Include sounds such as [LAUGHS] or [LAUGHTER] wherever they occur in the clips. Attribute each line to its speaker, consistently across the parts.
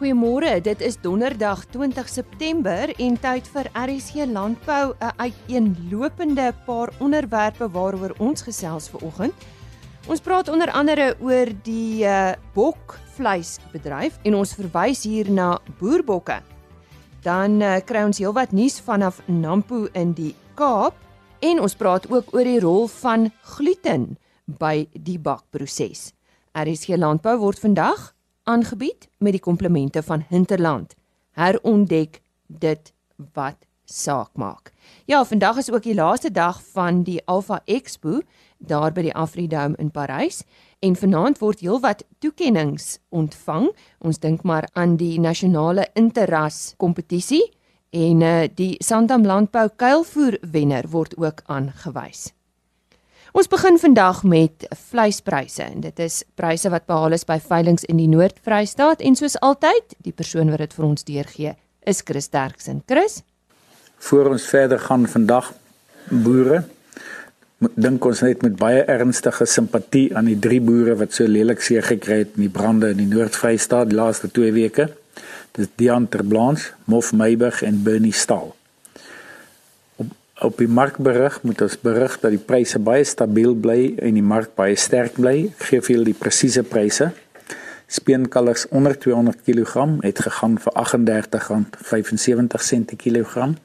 Speaker 1: Goeiemôre, dit is Donderdag 20 September en tyd vir RSC Landbou, 'n uiteenlopende paar onderwerpe waaroor ons gesels vanoggend. Ons praat onder andere oor die uh, bokvleisbedryf en ons verwys hier na boerbokke. Dan uh, kry ons heelwat nuus vanaf Nampo in die Kaap en ons praat ook oor die rol van gluten by die bakproses. RSC Landbou word vandag aangebied met die komplemente van Hinterland. Herontdek dit wat saak maak. Ja, vandag is ook die laaste dag van die Alpha Expo daar by die Afridome in Parys en vanaand word heelwat toekenninge ontvang. Ons dink maar aan die nasionale interras kompetisie en uh, die Sandam Landbou kuilvoer wenner word ook aangewys. Ons begin vandag met vleispryse en dit is pryse wat behaal is by veilinge in die Noord-Vrystaat en soos altyd, die persoon wat dit vir ons deurgee, is Chris Derksen. Chris,
Speaker 2: voor ons verder gaan vandag boere dink ons net met baie ernstige simpatie aan die drie boere wat so lelik seer gekry het in die brande in die Noord-Vrystaat laaste 2 weke. Dit is Dian Terblanche, Mof Meyburg en Bernie Staal op die markberig moet ons berig dat die pryse baie stabiel bly en die mark baie sterk bly. Ek gee vir julle die presiese pryse. Speenkalvers onder 200 kg het gegaan vir R38.75 per kilogram.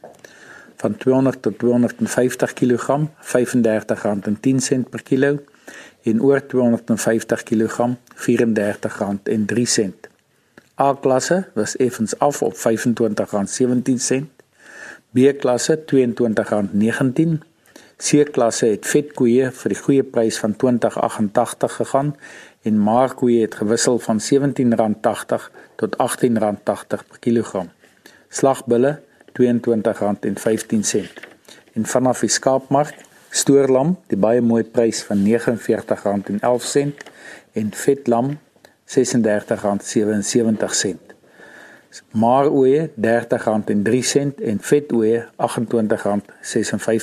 Speaker 2: Van 200 tot 250 kg R35.10 per kilo en oor 250 kg R34.03. A-klasse was effens af op R25.17 B-klasse R22.19. C-klasse het vetkoeie vir die goeie prys van R20.88 gegaan en maarkoeie het gewissel van R17.80 tot R18.80 per kilogram. Slagbulle R22.15. En vanaf die skaapmark stoorlam die baie mooi prys van R49.11 en vetlam R36.77 maar oeye R30.03 en vet oeye R28.56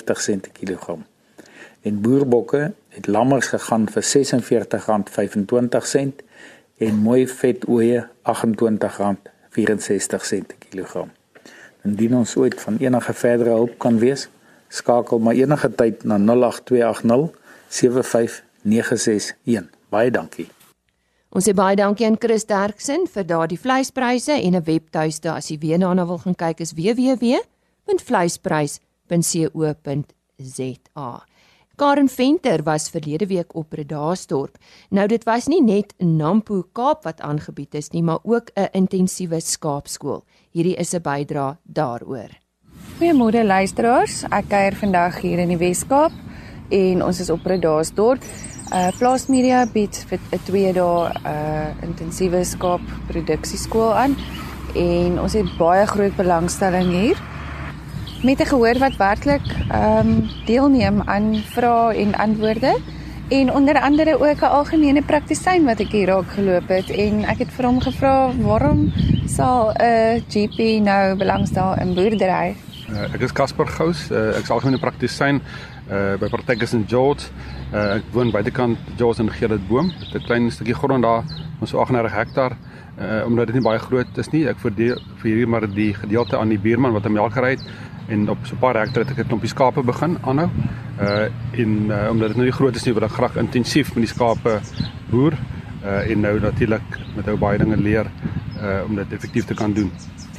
Speaker 2: per kilogram. En boerbokke het lammers gegaan vir R46.25 en mooi vet oeye R28.64 per kilogram. Indien ons ooit van enige verdere hulp kan wees, skakel maar enige tyd na 08280 75961. Baie dankie.
Speaker 1: Ons sê baie dankie aan Chris Derksen vir daardie vleispryse en 'n webtuiste as jy weer daarna wil gaan kyk is www.vleisprys.co.za. Karen Venter was verlede week op Redasdorp. Nou dit was nie net Nampo Kaap wat aangebied is nie, maar ook 'n intensiewe skaapskool. Hierdie is 'n bydra daaroor.
Speaker 3: Goeiemôre luisteraars. Ek kuier vandag hier in die Wes-Kaap en ons is op Redasdorp. Uh Plaasmedia bied vir 'n 2 dae uh intensiewe skaap produksieskool aan en ons het baie groot belangstelling hier. Met 'n gehoor wat werklik ehm um, deelneem aan vrae en antwoorde en onder andere ook 'n algemene praktisyn wat ek hier raak geloop het en ek het vir hom gevra waarom sal 'n GP nou belangstel in boerdery?
Speaker 4: Uh, ek is Casper Gous, uh, ek is algemene praktisyn uh by Partyke St George. Uh ek woon buitekant George en Gerritboom. Dit 'n klein stukkie grond daar, ons so 38 hektaar. Uh omdat dit nie baie groot is nie. Ek verdeel vir hierdie maar die gedeelte aan die buurman wat 'n melk gery het en op so 'n paar hektaar het ek 'n klompie skape begin aanhou. Uh en uh, omdat dit nou nie groot is nie, wil ek graag intensief met die skape boer uh en nou natuurlik met ou baie dinge leer uh om dit effektief te kan doen.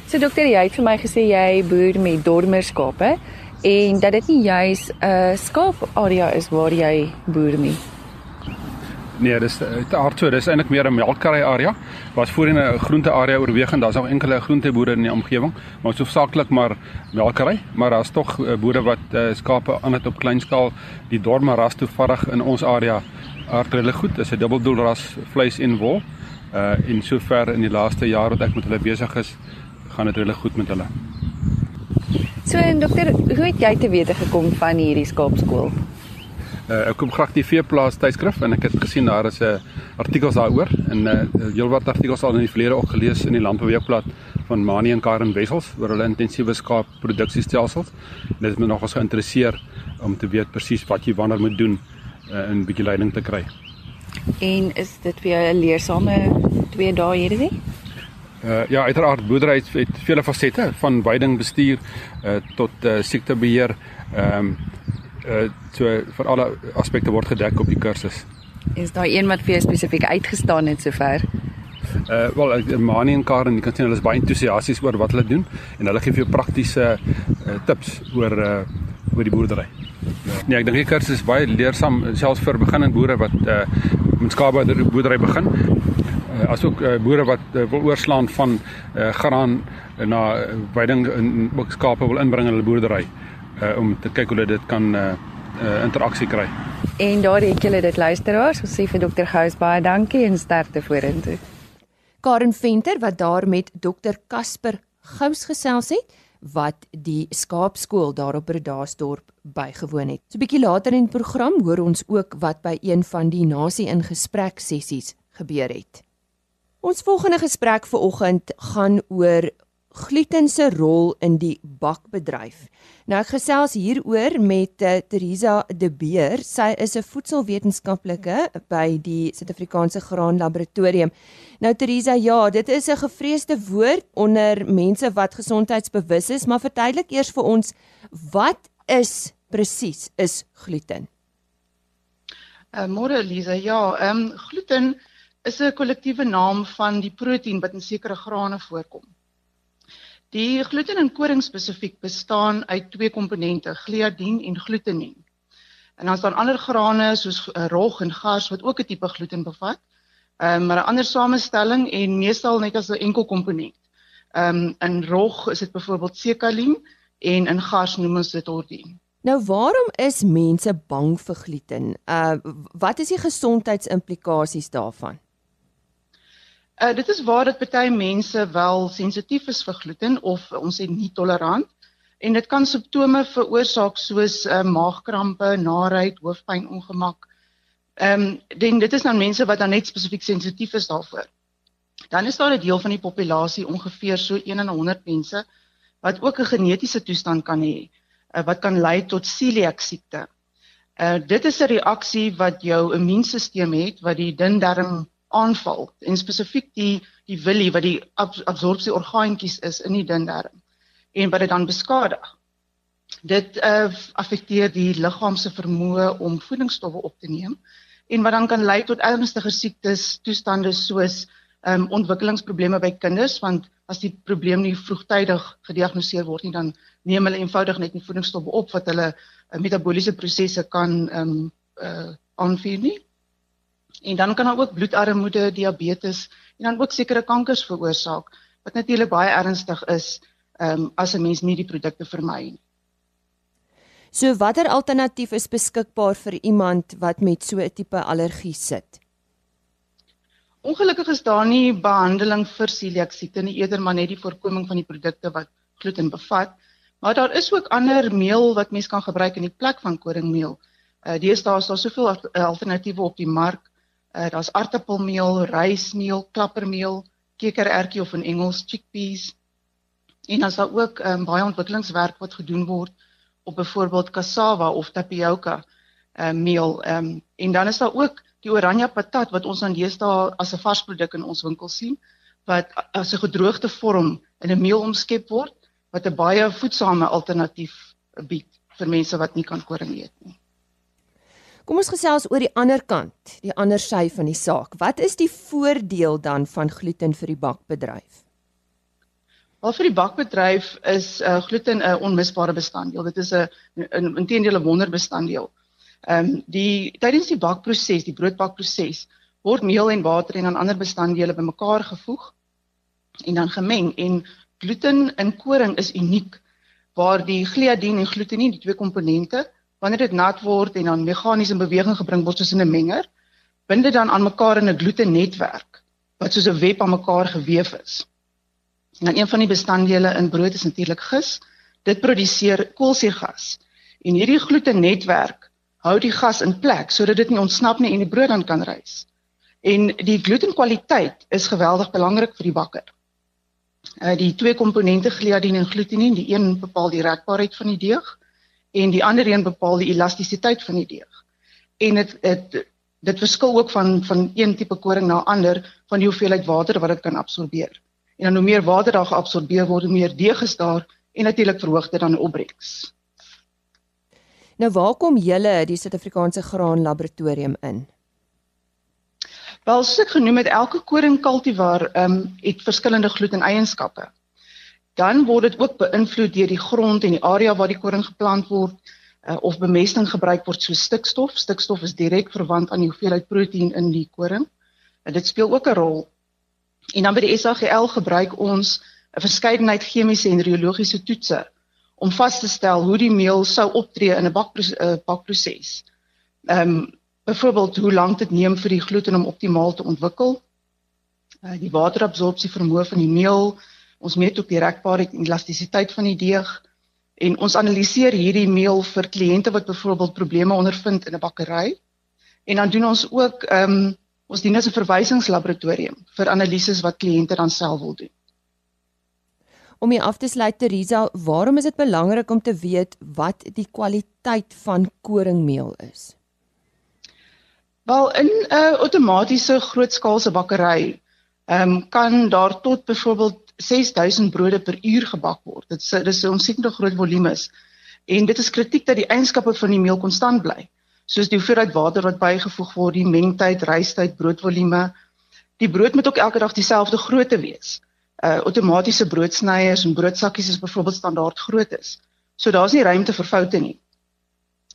Speaker 3: So dokter, jy het vir my gesê jy boer met dormerskape en dat dit nie juis 'n uh, skaap area is waar jy boer nie.
Speaker 4: Nee, dis te hard so. Dis eintlik meer 'n melkkarry area. Was voorheen 'n groente area oorwegend. Daar's nog enkele groenteboere in die omgewing, maar so saaklik maar melkkarry, maar daar's tog uh, boere wat uh, skape aan het op klein skaal. Die dorme ras toevallig in ons area hulle goed. Dis 'n dubbeldoel ras vleis en wol. Uh en sover in die laaste jaar wat ek met hulle besig is, gaan dit regtig goed met hulle.
Speaker 3: So en dokter, hoe het jy te wete gekom van hierdie skaapskool?
Speaker 4: Uh, ek kom graag die veeplaas tydskrif en ek het gesien daar is 'n uh, artikels daaroor en uh, heelwat artikels al in die verlede ook gelees in die landbouweekblad van Mani en Karen Wessels oor hulle intensiewe skaapproduksiestelsels. Dit het my nogals geïnteresseer om te weet presies wat jy wanneer moet doen uh, en 'n bietjie leiding te kry.
Speaker 3: En is dit vir jou 'n leersame twee dae hierdie?
Speaker 4: Uh ja, uiteraard boerdery het, vele fasette van weidingbestuur uh tot uh, siektebeheer. Ehm um, uh so vir alle aspekte word gedek op die kursus.
Speaker 3: Is daar een wat vir jou spesifiek uitgestaan het sover?
Speaker 4: Uh wel Mani en Karen, jy kan sien hulle is baie entoesiasties oor wat hulle doen en hulle gee vir jou praktiese uh, tips oor uh oor die boerdery. Nee, ek dink die kursus is baie leersaam selfs vir beginnende boere wat uh met skaapboerdery begin. Uh, asook uh, boere wat uh, wil oorslaan van uh, graan na uh, weiding en ook skape wil inbring in hulle boerdery uh, om te kyk hoe hulle dit kan uh, uh, interaksie kry.
Speaker 3: En daardie ek julle dit luisteraars, ons sê vir dokter Gous baie dankie en sterkte vorentoe.
Speaker 1: Karen Venter wat daar met dokter Casper Gous gesels het wat die skaapskool daar op Bredasdorp bygewoon het. So 'n bietjie later in die program hoor ons ook wat by een van die nasie in gesprek sessies gebeur het. Ons volgende gesprek vir oggend gaan oor gluten se rol in die bakbedryf. Nou ek gesels hieroor met uh, Teresa De Beer. Sy is 'n voedselwetenskaplike by die Suid-Afrikaanse Graan Laboratorium. Nou Teresa, ja, dit is 'n gevreesde woord onder mense wat gesondheidsbewus is, maar verduidelik eers vir ons wat is presies is gluten?
Speaker 5: Uh, Môre Elise, ja, ehm um, gluten is 'n kollektiewe naam van die proteïen wat in sekere grane voorkom. Die gluten in koring spesifiek bestaan uit twee komponente, gliadin en glutenin. En dan staan ander grane soos uh, rog en gars wat ook 'n tipe gluten bevat. Ehm um, maar 'n ander samestelling en meestal net as 'n enkel komponent. Ehm um, in rog is dit byvoorbeeld sekalien en in gars noem ons dit ordien.
Speaker 1: Nou waarom is mense bang vir gluten? Uh wat is die gesondheidsimplikasies daarvan?
Speaker 5: Uh dit is waar dat baie mense wel sensitief is vir gluten of ons sê nie tolerant en dit kan simptome veroorsaak soos uh maagkrampe, naarheid, hoofpyn, ongemak. Ehm um, dan dit is dan mense wat dan net spesifiek sensitief is daarvoor. Dan is daar 'n deel van die populasie ongeveer so 1 in 100 mense wat ook 'n genetiese toestand kan hê uh, wat kan lei tot celiac siekte. Uh dit is 'n reaksie wat jou immuunstelsel het wat die dun darm aanval en spesifiek die die villi wat die ab absorpsie orgaantjies is in die dun darm en wat dit dan beskadig. Dit uh affekteer die liggaam se vermoë om voedingsstowwe op te neem en wat dan kan lei tot ernstige siektes, toestande soos um ontwikkelingsprobleme by kinders want as die probleem nie vroegtydig gediagnoseer word nie dan neem hulle eenvoudig net nie voedingsstowwe op wat hulle uh, metabooliese prosesse kan um uh aanvuur nie. En dan kan daar ook bloedarmoede, diabetes en dan ook sekere kankers veroorsaak wat natuurlik baie ernstig is um as 'n mens nie die produkte vermy nie.
Speaker 1: So watter alternatief is beskikbaar vir iemand wat met so 'n tipe allergie sit?
Speaker 5: Ongelukkig is daar nie behandeling vir celiac siekte nie, eerder maar net die voorkoming van die produkte wat gluten bevat. Maar daar is ook ander meel wat mens kan gebruik in die plek van koringmeel. Uh deesdae is daar soveel alternatiewe op die mark. Uh daar's aartappelmeel, rysmeel, klappermeel, kekerertjie of in Engels chickpeas. En dan is daar ook um, baie ontwikkelingswerk wat gedoen word op byvoorbeeld cassava of tapioca uh meel. Um en dan is daar ook die oranje patat wat ons dan deesdae as 'n vars produk in ons winkel sien wat as 'n gedroogde vorm in 'n meel omskep word wat 'n baie voedsame alternatief bied vir mense wat nie kan koring eet nie.
Speaker 1: Kom ons gesels oor die ander kant, die ander sy van die saak. Wat is die voordeel dan van gluten vir die bakbedryf?
Speaker 5: Wel vir die bakbedryf is uh, gluten 'n onmisbare bestanddeel. Dit is 'n intedeel 'n wonderbestanddeel. Ehm um, die tydens die bakproses, die broodbakproses, word meel en water en dan ander bestanddele bymekaar gevoeg en dan gemeng en gluten in koring is uniek waar die gliadin en glutenin, die twee komponente, wanneer dit nat word en dan meganies in beweging gebring word soos in 'n menger, bind dit dan aan mekaar in 'n glutennetwerk wat soos 'n web aan mekaar gewewe is. En dan een van die bestanddele in brood is natuurlik gis. Dit produseer koolsuurgas. En hierdie glutennetwerk hou die gas in plek sodat dit nie ontsnap nie en die brood dan kan rys. En die glutenkwaliteit is geweldig belangrik vir die bakker. Uh die twee komponente gliadin en glutenin, die een bepaal die rekbaarheid van die deeg en die ander een bepaal die elastisiteit van die deeg. En dit dit dit verskil ook van van een tipe koring na ander van die hoeveelheid water wat dit kan absorbeer. En dan hoe meer water daar geabsorbeer word, hoe meer deeg is daar en natuurlik verhoog dit dan opbrengs.
Speaker 1: Nou waar kom julle die Suid-Afrikaanse Graan Laboratorium in?
Speaker 5: Wel, soos ek genoem het, elke koringkultivar ehm um, het verskillende gluteneienskappe. Dan word dit ook beïnvloed deur die grond en die area waar die koring geplant word uh, of bemesting gebruik word so stikstof. Stikstof is direk verwant aan die hoeveelheid proteïen in die koring. En dit speel ook 'n rol. En dan by die SAGL gebruik ons 'n verskeidenheid chemiese en reologiese toetse om vas te stel hoe die meel sou optree in 'n bakproses. bakproses. Ehm um, byvoorbeeld hoe lank dit neem vir die gluten om optimaal te ontwikkel. Uh, die waterabsorpsie vermoë van die meel, ons meet ook die rekbaarheid en elastisiteit van die deeg en ons analiseer hierdie meel vir kliënte wat byvoorbeeld probleme ondervind in 'n bakkery. En dan doen ons ook ehm um, ons dien as 'n verwysingslaboratorium vir analises wat kliënte dan self wil doen.
Speaker 1: Om hier af te sluit Teresa, waarom is dit belangrik om te weet wat die kwaliteit van koringmeel is?
Speaker 5: Wel in 'n uh, outomatiese grootskaalse bakkery, ehm um, kan daar tot byvoorbeeld 6000 brode per uur gebak word. Dit is dis 'n ontsettend groot volumes. En dit is kritiek dat die eienskappe van die meel konstant bly, soos die hoeveelheid water wat bygevoeg word, die mengtyd, rystyd, broodvolume. Die brood moet ook elke dag dieselfde grootte wees. Uh outomatiese broodsnyers en broodsakkies is byvoorbeeld standaard grootte. So daar's nie ruimte vir foute nie.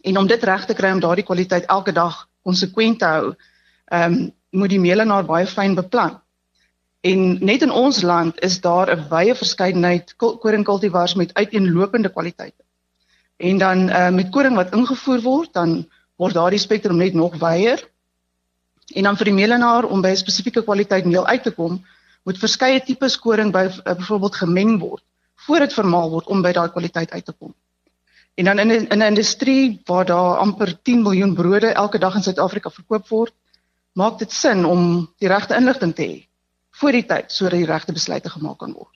Speaker 5: En om dit reg te kry om daardie kwaliteit elke dag konsekwent te hou, ehm um, moet die meelenaar baie fyn beplan. En net in ons land is daar 'n wye verskeidenheid koringkultivars met uiteenlopende kwaliteite. En dan uh, met koring wat ingevoer word, dan word daardie spektrum net nog wyer. En dan vir die meelenaar om by 'n spesifieke kwaliteit meel uit te kom, moet verskeie tipes koring by uh, byvoorbeeld gemeng word voor dit vermaal word om by daai kwaliteit uit te kom. En dan in 'n industrie waar daar amper 10 miljoen brode elke dag in Suid-Afrika verkoop word, maak dit sin om die regte inligting te hê voor die tyd sodat die regte besluite gemaak kan word.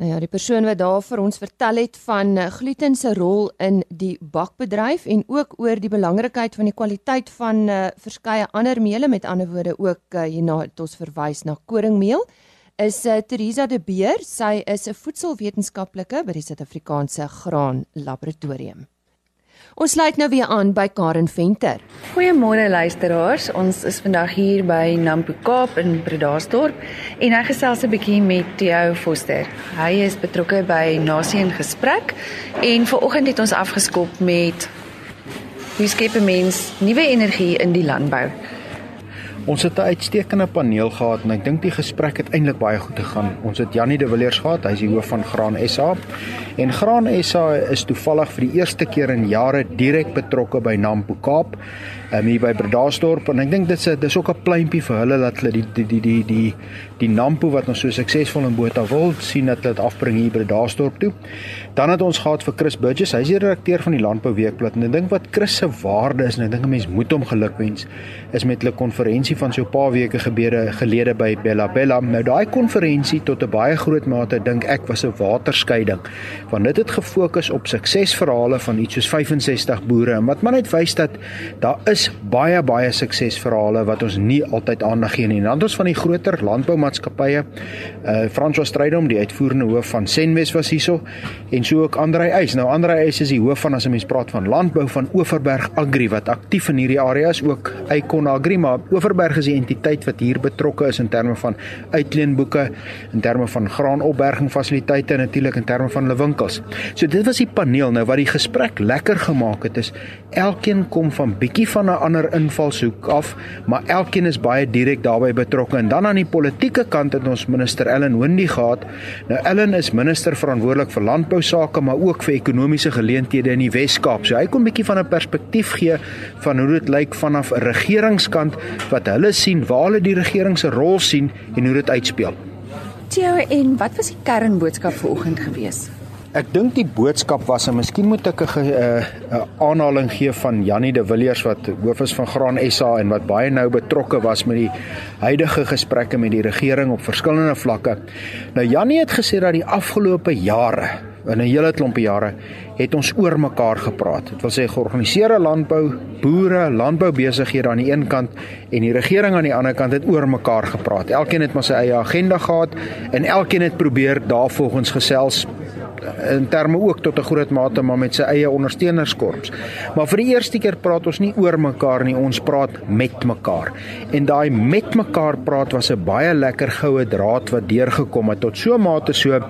Speaker 1: Nou ja, die persoon wat daar vir ons vertel het van eh, gluten se rol in die bakbedryf en ook oor die belangrikheid van die kwaliteit van uh, verskeie ander meele met ander woorde ook uh, hierna het ons verwys na koringmeel is uh, Teresa de Beer. Sy is 'n voedselwetenskaplike by die Suid-Afrikaanse Graan Laboratorium. Ons sluit nou weer aan by Karen Venter.
Speaker 3: Goeiemôre luisteraars. Ons is vandag hier by Nampo Kaap in Bredasdorp en hy gesels 'n bietjie met Theo Foster. Hy is betrokke by Nasie in Gesprek en vanoggend het ons afgeskop met hoe skep 'n mens nuwe energie in die landbou.
Speaker 6: Ons het 'n uitstekende paneel gehad en ek dink die gesprek het eintlik baie goed gegaan. Ons het Janie de Villiers gehad, hy is die hoof van Graan SA. En Graan SA is toevallig vir die eerste keer in jare direk betrokke by Nampo Kaap um, hier by Bredasdorp en ek dink dit is dis ook 'n pleintjie vir hulle dat hulle die die die die die die Nampo wat ons so suksesvol in Botha wil sien dat hulle dit afbring hier by Bredasdorp toe. Dan het ons gehad vir Chris Burgess, hy is die redakteur van die Landbou Weekblad en ek dink wat Chris se waarde is en ek dink 'n mens moet hom gelukwens is met hulle konferensie van so 'n paar weke gebeure gelede by Bella Bella. Nou daai konferensie tot 'n baie groot mate dink ek was 'n waterskeiding want dit het gefokus op suksesverhale van iets soos 65 boere en wat maar net wys dat daar is is baie baie suksesverhale wat ons nie altyd aandag gee nie. Dan ons van die groter landboumaatskappye, uh François Strydom, die uitvoerende hoof van Senwes was hierso en so ook Andrei Eis. Nou Andrei Eis is die hoof van as 'n mens praat van landbou van Oeverberg Agri wat aktief in hierdie area is, ook Icon Agri, maar Oeverberg is die entiteit wat hier betrokke is in terme van uitleenboeke, in terme van graanopberging fasiliteite en natuurlik in terme van hulle winkels. So dit was die paneel nou wat die gesprek lekker gemaak het is elkeen kom van bietjie van 'n ander invalshoek af, maar elkeen is baie direk daarbey betrokke. En dan aan die politieke kant het ons minister Ellen Wendy gehad. Nou Ellen is minister verantwoordelik vir landbou sake, maar ook vir ekonomiese geleenthede in die Wes-Kaap. So hy kom 'n bietjie van 'n perspektief gee van hoe dit lyk vanaf 'n regeringskant wat hulle sien, waar hulle die regering se rol sien en hoe dit uitspeel.
Speaker 3: Theo, en wat was die kernboodskap vanoggend geweest?
Speaker 6: Ek dink die boodskap was en miskien moet ek 'n 'n aanhaling gee van Jannie de Villiers wat hoof is van Graan SA en wat baie nou betrokke was met die huidige gesprekke met die regering op verskillende vlakke. Nou Jannie het gesê dat die afgelope jare in 'n hele klompie jare het ons oor mekaar gepraat. Dit wil sê georganiseerde landbou, boere, landboubesighede aan die een kant en die regering aan die ander kant het oor mekaar gepraat. Elkeen het maar sy eie agenda gehad en elkeen het probeer daarvolgens gesels in terme ook tot 'n groot mate maar met sy eie ondersteunerskorps. Maar vir die eerste keer praat ons nie oor mekaar nie, ons praat met mekaar. En daai met mekaar praat was 'n baie lekker goue draad wat deurgekom het tot so mate so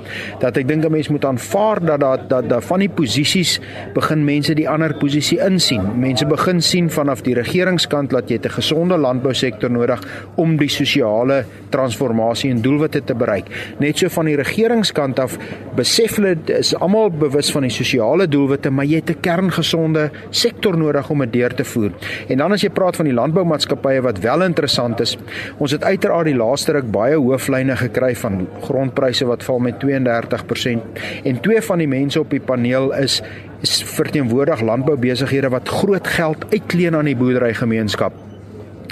Speaker 6: dat ek dink 'n mens moet aanvaar dat dat dat, dat van die posisies begin mense die ander posisie insien. Mense begin sien vanaf die regeringskant dat jy 'n gesonde landbousektor nodig om die sosiale transformasie en doelwitte te bereik. Net so van die regeringskant af besef hulle is almal bewus van die sosiale doelwitte, maar jy het 'n kerngesonde sektor nodig om dit deur te voer. En dan as jy praat van die landboumaatskappye wat wel interessant is, ons het uiteraard die laaste ruk baie hooflyne gekry van grondpryse wat val met 32% en twee van die mense op die paneel is is verteenwoordig landboubesighede wat groot geld uitleen aan die boerderygemeenskap.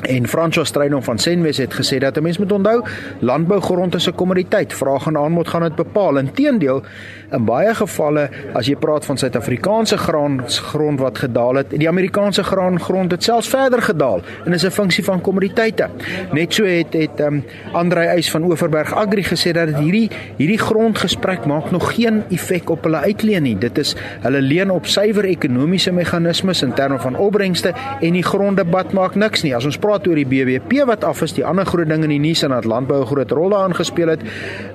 Speaker 6: En François Strydom van Senwes het gesê dat 'n mens moet onthou landbougrond is 'n kommoditeit, vraag en aanbod gaan dit bepaal. Inteendeel, in baie gevalle as jy praat van Suid-Afrikaanse grond wat gedaal het, die Amerikaanse graangrond het selfs verder gedaal en is 'n funksie van kommoditeite. Net so het het um, Andrei Eis van Oeverberg Agri gesê dat hierdie hierdie grondgesprek maak nog geen effek op hulle uitleen nie. Dit is hulle leen op suiwer ekonomiese meganismes in terme van opbrengste en die gronddebat maak niks nie. As ons praat oor die BBP wat af is, die ander groot ding in die nuus en dat landbou 'n groot rol daarin gespeel het.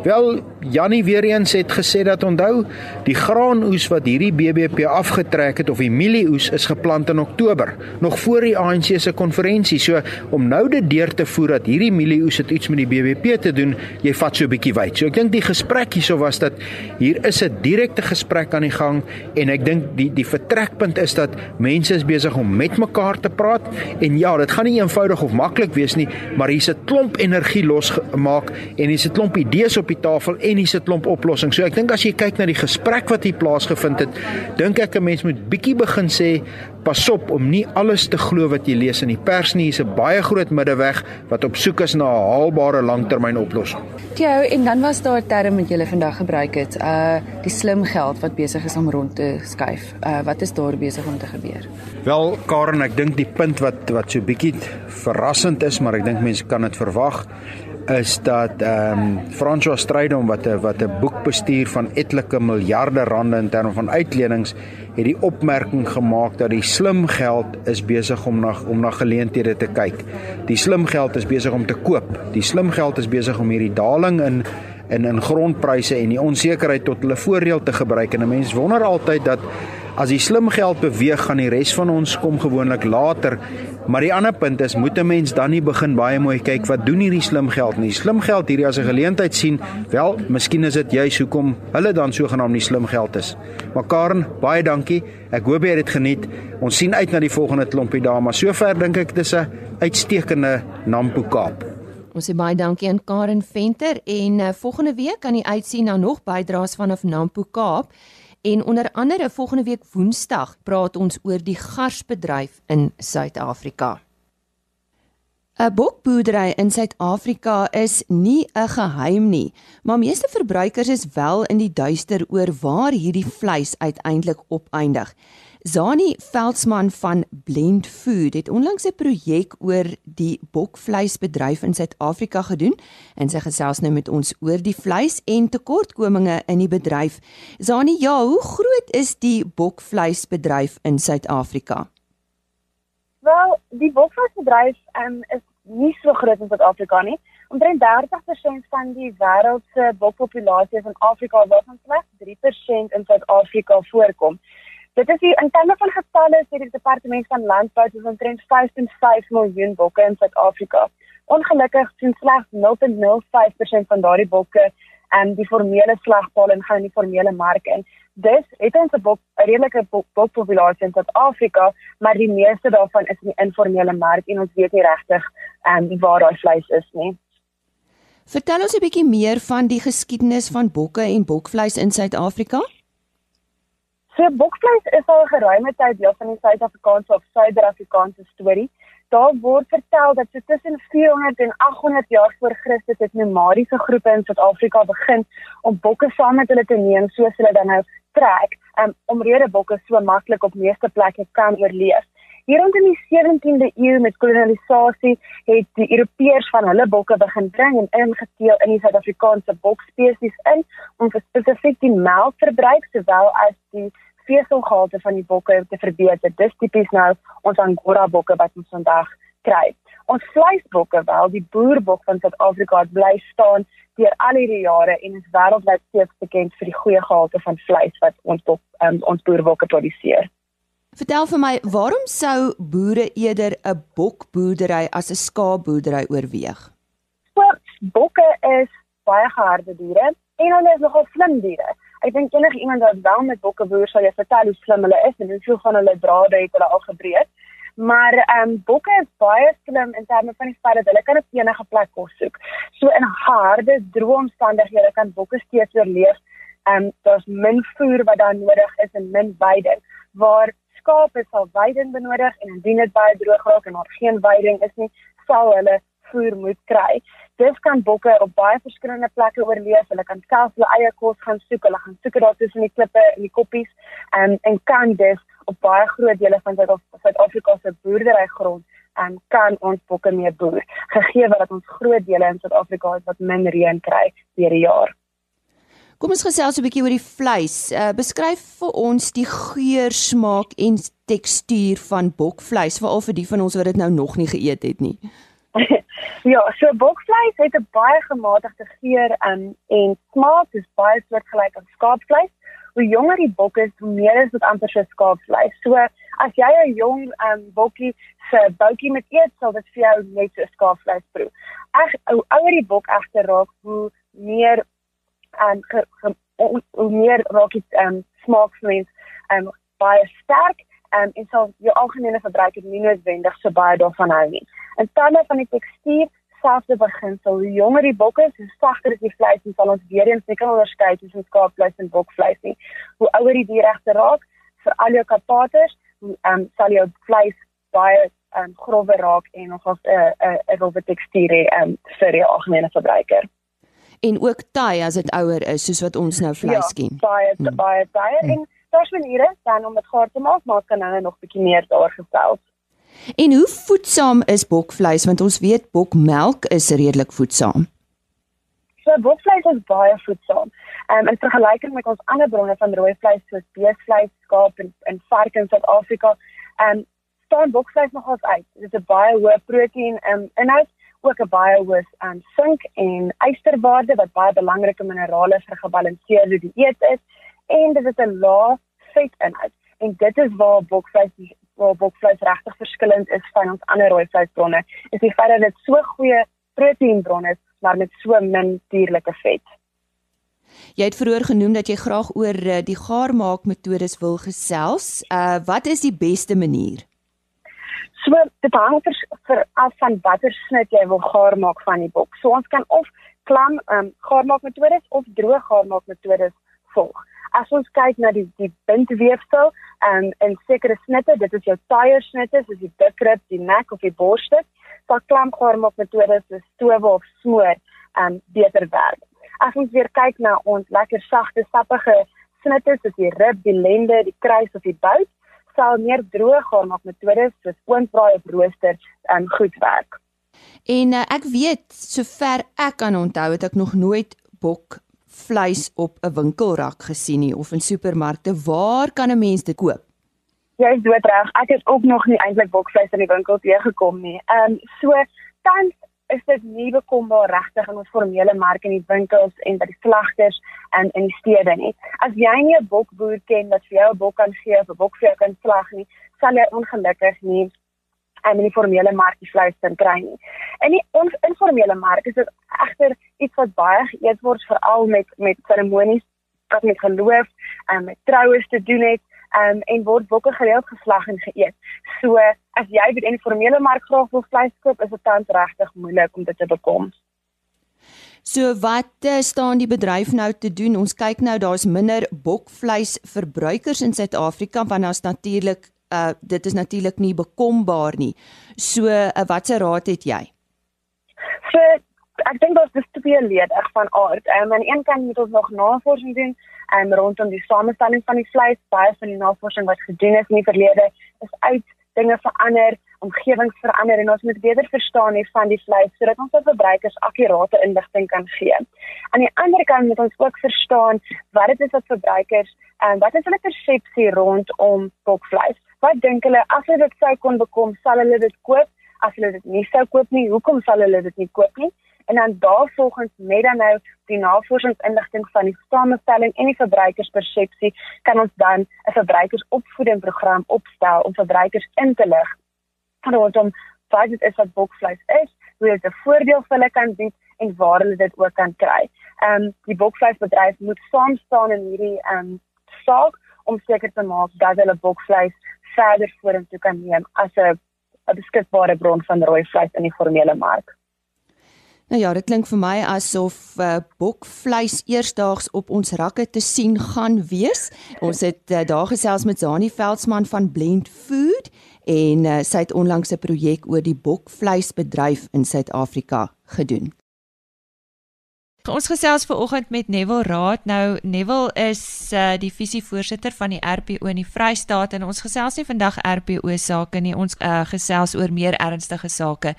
Speaker 6: Wel, Jannie weer eens het gesê dat onthou, die graanoes wat hierdie BBP afgetrek het of die mielieoes is geplant in Oktober, nog voor die ANC se konferensie. So om nou dit deur te voer dat hierdie mielieoes het iets met die BBP te doen, jy vat so 'n bietjie wyd. So ek dink die gesprek hierso was dat hier is 'n direkte gesprek aan die gang en ek dink die die vertrekpunt is dat mense is besig om met mekaar te praat en ja, dit gaan nie eenvoudig eenvoudig of maklik wees nie, maar hier's 'n klomp energie losgemaak en hier's 'n klomp idees op die tafel en hier's 'n klomp oplossings. So ek dink as jy kyk na die gesprek wat hier plaasgevind het, dink ek 'n mens moet bietjie begin sê Pasop om nie alles te glo wat jy lees in die pers nie. Hier's 'n baie groot middeweg wat op soek is na 'n haalbare langtermynoplossing.
Speaker 3: Theo, en dan was daar 'n term wat jy vandag gebruik het, uh die slim geld wat besig is om rond te skuif. Uh wat is daar besig om te gebeur?
Speaker 6: Wel, Karen, ek dink die punt wat wat so bietjie verrassend is, maar ek dink mense kan dit verwag is dat ehm um, François Strydom wat 'n wat 'n boek bestuur van etlike miljarde rande in terme van uitlenings het die opmerking gemaak dat die slim geld is besig om na om na geleenthede te kyk. Die slim geld is besig om te koop. Die slim geld is besig om hierdie daling in in in grondpryse en die onsekerheid tot hulle voordeel te gebruik en 'n mens wonder altyd dat as die slim geld beweeg gaan die res van ons kom gewoonlik later. Maar die ander punt is moet 'n mens dan nie begin baie mooi kyk wat doen hierdie slim geld nie? Slim geld hierdie as 'n geleentheid sien wel miskien is dit juist hoekom hulle dan sogenaamd nie slim geld is. Maar Karen baie dankie. Ek hoop jy het dit geniet. Ons sien uit na die volgende klompie dae maar sover dink ek dis 'n uitstekende Nampo Kaap.
Speaker 1: Ons sê baie dankie aan Karen Venter en uh, volgende week kan jy uitsien na nog bydraes vanaf Nampo Kaap en onder andere volgende week Woensdag praat ons oor die garsbedryf in Suid-Afrika. 'n Bokboerdery in Suid-Afrika is nie 'n geheim nie, maar meeste verbruikers is wel in die duister oor waar hierdie vleis uiteindelik opeindig. Zani Veldsmann van Blend Food het onlangs 'n projek oor die bokvleisbedryf in Suid-Afrika gedoen en sy gesels nou met ons oor die vleis en tekortkominge in die bedryf. Zani, ja, hoe groot is die bokvleisbedryf in Suid-Afrika?
Speaker 7: Wel, die bokvleisbedryf um, is nie so groot in Suid-Afrika nie. Omtrent 30% van die wêreld se bokpopulasie van Afrika waarvan slegs 3% in Suid-Afrika voorkom. Dit is die in terme van getalle sê die departement van landbou dat omtrent 5.5 miljoen bokke in Suid-Afrika. Ongelukkig sien slegs 0.05% van daardie bokke en die formele slagpaal en gaan in die formele mark in. Dis het ons 'n bok 'n redelike bokpopulasie in Suid-Afrika, maar die meeste daarvan is in die informele mark en ons weet nie regtig ehm um, waar daai vleis is nie.
Speaker 1: Vertel ons 'n bietjie meer van die geskiedenis van bokke en bokvleis in Suid-Afrika.
Speaker 7: So bokvleis is al geruime tyd deel van die Suid-Afrikaanse of Suider-Afrikaanse storie. daar word vertel dat so tussen 400 en 800 jaar voor Christus het nomadiese groepe in Suid-Afrika begin om bokke saam met hulle te neem soos hulle dan nou trek, um, om rede bokke so maklik op meeste plekke kan oorleef. Hier rond in die 17de eeu met kolonisasie het die Europeërs van hulle bokke begin bring en ingeteel in die Suid-Afrikaanse bokspesies in om spesifiek die melkverbruik sowel as die veselgehalte van die bokke te verbeter. Dis tipies nou ons Angora bokke wat ons vandag kry. Ons vleisbokke wel, die boerbok van Suid-Afrika het bly staan deur al hierdie jare en is wêreldwyd steeds bekend vir die goeie gehalte van vleis wat ons op um, ons boerbokke produseer.
Speaker 1: Vertel vir my, waarom sou boere eerder 'n bokboerdery as 'n skaapboerdery oorweeg?
Speaker 7: So, bokke is baie harde diere en hulle is nogal slim diere. Ek dink enige iemand wat wel met bokke boer sal jou vertel hoe slim hulle is en hoeveel van hulle drade het hulle al gebreek. Maar ehm um, bokke is baie slim in terme van die feit dat hulle kan op enige plek kos soek. So in harde, droë omstandighede kan bokke steeds oorleef. Ehm um, daar's min voer wat daar nodig is en min veiding waar skape sal veiding benodig en indien dit baie droog raak en daar geen veiding is nie, sal hulle voer moet kry. Dis kan bokke op baie verskillende plekke oorleef. Hulle kan self hulle eie kos gaan soek. Hulle gaan soek daar tussen die klippe en die koppies en en kan dus op baie groot dele van Suid-Afrika se boerderygrond en kan ons bokke mee boer. Gegee dat ons groot dele in Suid-Afrika het wat min reën kry deur die jaar.
Speaker 1: Kom ons gesels 'n bietjie oor die vleis. Uh, beskryf vir ons die geur, smaak en tekstuur van bokvleis, veral vir die van ons wat dit nou nog nie geëet het nie. [LAUGHS]
Speaker 7: ja, so bokvleis het 'n baie gematigde geur um, en smaak, dis baie soortgelyk aan skaapvleis. Hoe jonger die bok is, hoe meer is dit amper so skaapvleis. So as jy 'n jong um, bokkie se boutjie met eet, sal dit vir jou net so skaapvleis proe. Ag, hoe ouer die bok egter raak, hoe meer en um, hoe meer raak dit ehm um, ehm um, baie sterk um, en sal jou algemene verbruiker nie noodwendig so baie daarvan hou nie. In terme van die tekstuur selfde beginsel, hoe jonger die bok is, hoe sagter is die vleis en sal ons weer eens nie kan onderskei tussen skaapvleis en bokvleis nie. Hoe ouer die dier regte raak, vir al jou kapaters, ehm um, sal jou vleis baie ehm um, grower raak en nogals 'n uh, 'n uh, 'n rowwe tekstuur hê ehm um, vir die algemene verbruiker
Speaker 1: en ook taai as dit ouer is soos wat ons nou vleis ja, ken.
Speaker 7: Baie hmm. baie taai hmm. en daar's maniere dan om dit gaar te maak, maar kan nou nog bietjie meer daar gestel.
Speaker 1: En hoe voedsaam is bokvleis want ons weet bokmelk is redelik voedsaam.
Speaker 7: So bokvleis is baie voedsaam. Um, in vergelyking met ons ander bronne van rooi vleis soos beesvleis, skaap en, en vark in Suid-Afrika, um, staan bokvleis nogals uit. Dit is 'n baie hoë proteïen um, inhoud ook 'n baie hoë um, sink en ysterwaarde wat baie belangrike minerale vir gebalanseerde dieet is en dit het 'n lae vetinhoud en dit is waar bokvleis waar bokvleis regtig verskillend is van ons ander rooi vleisbronne is die feit dat dit so goeie proteïenbron is maar met so min dierlike vet.
Speaker 1: Jy het vroeër genoem dat jy graag oor uh, die gaarmaakmetodes wil gesels. Uh wat is die beste manier?
Speaker 7: So dit hang vir, vir af van watter snit jy wil gaar maak van die bok. So ons kan of klam ehm um, gaar maak metodes of droog gaar maak metodes volg. As ons kyk na die die bindweefsel en um, en sekere snitte, dit is jou tire snitte, soos die dikrib, die nek of die borststuk, sal klam gaar maak metodes soos stowe of smoor ehm um, beter werk. As ons weer kyk na ons lekker sagte, sappige snitte soos die rib, die lende, die kruis of die bout, sal meer droë gaan maak metodes soos oonbraai of rooster um, goed werk.
Speaker 1: En uh, ek weet sover ek kan onthou het ek nog nooit bok vleis op 'n winkelrak gesien nie of in supermarkte. Waar kan 'n mens dit koop?
Speaker 7: Jy is doodreg. Ek het ook nog nie eintlik bokvleis in die winkel teëgekom nie. Ehm um, so tans is dit nie bekombaar regtig in ons formele mark in die winkels en by die slagters en in die stede nie. As jy nie 'n bokboer ken wat vir jou 'n bok kan gee of 'n bok vir jou kan slag nie, sal jy ongelukkig nie en in die formele mark die vleis kan kry nie. In die informele mark is dit egter iets wat baie geëet word veral met met seremonies wat met geloof en met troues te doen het um, en word bokke gereeld geslag en geëet. So as jy by 'n informele mark graag wil vleis koop, is dit tans regtig moeilik om dit te bekom.
Speaker 1: So wat uh, staan die bedryf nou te doen? Ons kyk nou daar's minder bokvleis verbruikers in Suid-Afrika want daar's natuurlik uh dit is natuurlik nie bekombaar nie. So uh, watse raad het jy?
Speaker 7: So ek dink daar's dis twee lede van aard. Um, aan die een kant moet ons nog navorsing doen um, rondom die samestelling van die vleis. Baie van die navorsing wat gedoen is in die verlede is uit dinge verander, omgewings verander en ons moet beter verstaan hê van die vleis sodat ons vir verbruikers akkurate inligting kan gee. Aan die ander kant moet ons ook verstaan wat dit is wat verbruikers en wat is hulle persepsie rondom bokvleis? Wat dink hulle as hulle dit sou kon bekom, sal hulle dit koop? As hulle dit nie sou koop nie, hoekom sal hulle dit nie koop nie? En dan daarvolgens met dan nou die navorsingsinligting van die samestelling en die verbruikerspersepsie kan ons dan 'n verbruikersopvoedingsprogram opstel om verbruikers in te lig rondom wat dit is wat bokvleis is, hoe dit 'n voordeel vir hulle kan bied en waar hulle dit ook kan kry. Ehm um, die bokvleisbedryf moet saam staan in hierdie ehm um, saak om seker te maak dat hulle bokvleis verder vorentoe kan neem as 'n 'n beskikbare bron van rooi vleis in die formele mark.
Speaker 1: Nou ja, dit klink vir my asof uh, bokvleis eersdaags op ons rakke te sien gaan wees. Ons het uh, daar gesels met Zani Veldsmann van Blend Food en uh, sy het onlangs 'n projek oor die bokvleisbedryf in Suid-Afrika gedoen. Ons gesels ver oggend met Neville Raad. Nou Neville is uh, die visievoorsitter van die RPO in die Vrystaat en ons gesels nie vandag RPO sake nie. Ons uh, gesels oor meer ernstige sake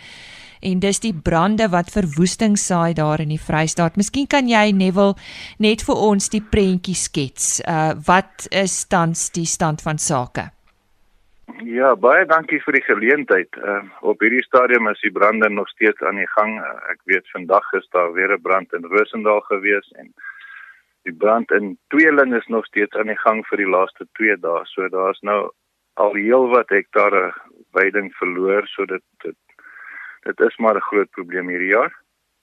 Speaker 1: en dis die brande wat verwoesting saai daar in die Vrystaat. Miskien kan jy Neville net vir ons die prentjie skets. Uh wat is tans die stand van sake?
Speaker 8: Ja, baie dankie vir die geleentheid. Uh op hierdie stadium is die brande nog steeds aan die gang. Uh, ek weet vandag is daar weer 'n brand in Rosendal gewees en die brand in Tweeling is nog steeds aan die gang vir die laaste 2 dae. So daar's nou al heelwat hektare weiding verloor, so dit dit dit is maar 'n groot probleem hierdie jaar.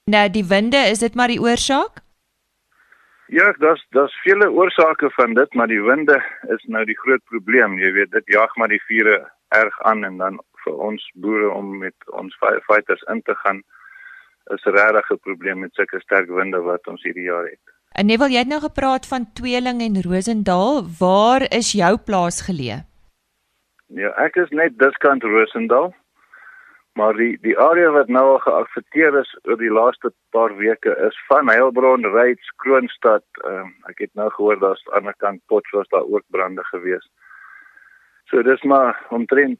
Speaker 1: Nou die winde, is dit maar die oorsaak?
Speaker 8: Ja, daar's daar's vele oorsake van dit, maar die winde is nou die groot probleem. Jy weet, dit jag maar die vure erg aan en dan vir ons boere om met ons firefighters in te gaan is regtig 'n probleem met sulke sterk winde wat ons hierdie jaar het.
Speaker 1: En Neville, jy het nou gepraat van Tweeling en Rosendaal. Waar is jou plaas geleë?
Speaker 8: Ja, ek is net diskant Rosendaal. Maar die die area wat nou al geaffekteer is oor die laaste paar weke is van Heilbron, Ryds, Kroonstad. Ehm uh, ek het nou gehoor daar's aan die ander kant Potchefstroom daar ook brande gewees. So dis maar omtrent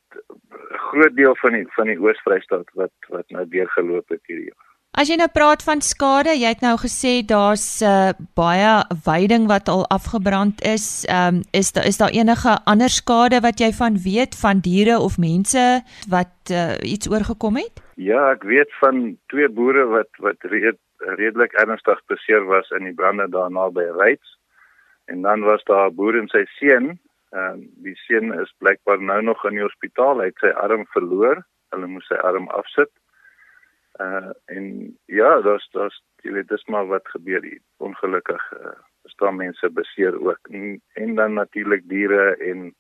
Speaker 8: groot deel van die van die Oos-Vrystaat wat wat nou deurgeloop het hierdie jaar.
Speaker 1: As jy nou praat van skade, jy het nou gesê daar's uh, baie veiding wat al afgebrand is. Ehm um, is daar is daar enige ander skade wat jy van weet van diere of mense wat uh, iets oorgekom het?
Speaker 8: Ja, ek weet van twee boere wat wat red, redelik ernstig beseer was in die brande daarna by Ryds. En dan was daar 'n boer en sy seun. Ehm um, die seun is blykbaar nou nog in die hospitaal. Hy het sy arm verloor. Hulle moes sy arm afsit. Uh en ja, daar's daar's jy weet dis maar wat gebeur hier. Ongelukkig uh staan mense beseer ook en, en dan natuurlik diere en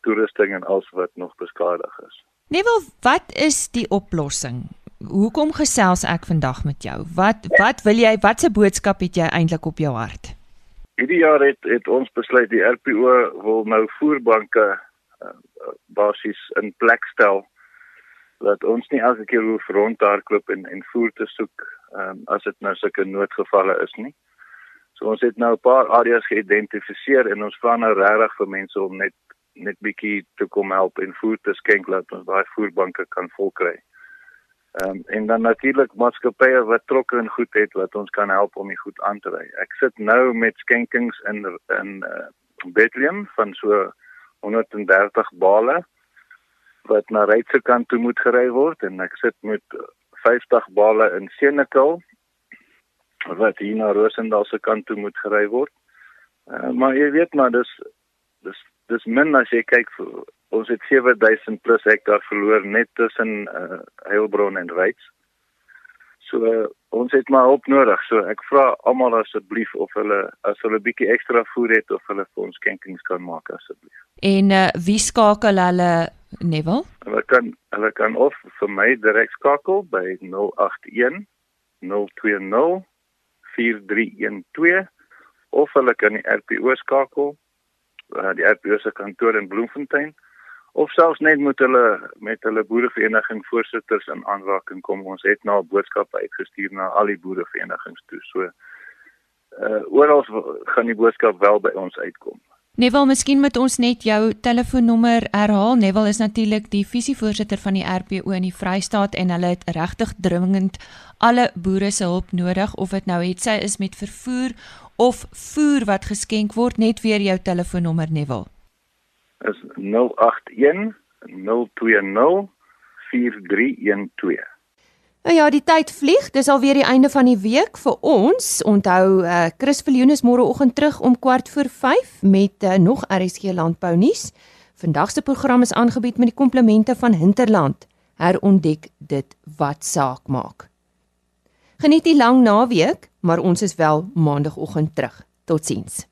Speaker 8: toerusting en alles wat nog beskadig is.
Speaker 1: Neville, wat is die oplossing? Hoekom gesels ek vandag met jou? Wat wat wil jy watse boodskap het jy eintlik op jou hart?
Speaker 8: Hierdie jaar het het ons besluit die RPO wil nou voerbanke uh, basies in plek stel dat ons nie elke keer hoef rond te hardloop en en voer te soek um, as dit nou sulke noodgevalle is nie. So ons het nou 'n paar areas geïdentifiseer en ons vra nou regtig vir mense om net net bietjie te kom help en voer te skenk laat ons daai voerbanke kan volkry. Ehm um, en dan natuurlik maatskappye wat trokke en goed het wat ons kan help om die goed aan te ry. Ek sit nou met skenkings in in uh, Bethlehem van so 130 bale wat na Rydse kant toe moet gery word en ek sit met 50 bale in Senekal wat hier na Rosendal se kant toe moet gery word. Uh, maar jy weet maar dis dis dis min as jy kyk ons het 7000 plus hektaar verloor net tussen uh, Heilbron en Ryds. So ons het maar hulp nodig. So ek vra almal asseblief of hulle as hulle bietjie ekstra voer het of hulle vir ons skenkings kan maak asseblief.
Speaker 1: En uh, wie skakel hulle Neville?
Speaker 8: Hulle kan hulle kan of vir my direk skakel by 081 020 4312 of hulle kan die RPO skakel uh, die RPO se kantoor in Bloemfontein of selfs net met hulle met hulle boerevereniging voorsitters in aanraking kom. Ons het nou 'n boodskap uitgestuur na al die boereverenigings toe. So uh oral gaan die boodskap wel by ons uitkom.
Speaker 1: Nevel, miskien moet ons net jou telefoonnommer herhaal. Nevel is natuurlik die visievoorsitter van die RPO in die Vrystaat en hulle het regtig dringend alle boere se hulp nodig of dit nou het sy is met vervoer of voer wat geskenk word. Net weer jou telefoonnommer Nevel.
Speaker 8: Is 081 020 4312.
Speaker 1: Nou ja, die tyd vlieg. Dis alweer die einde van die week vir ons. Onthou, uh, Chris Viljoen is môreoggend terug om kwart voor 5 met uh, nog RSG landbou nuus. Vandag se program is aangebied met die komplemente van Hinterland. Herontdek dit wat saak maak. Geniet die lang naweek, maar ons is wel maandagooggend terug. Totsiens.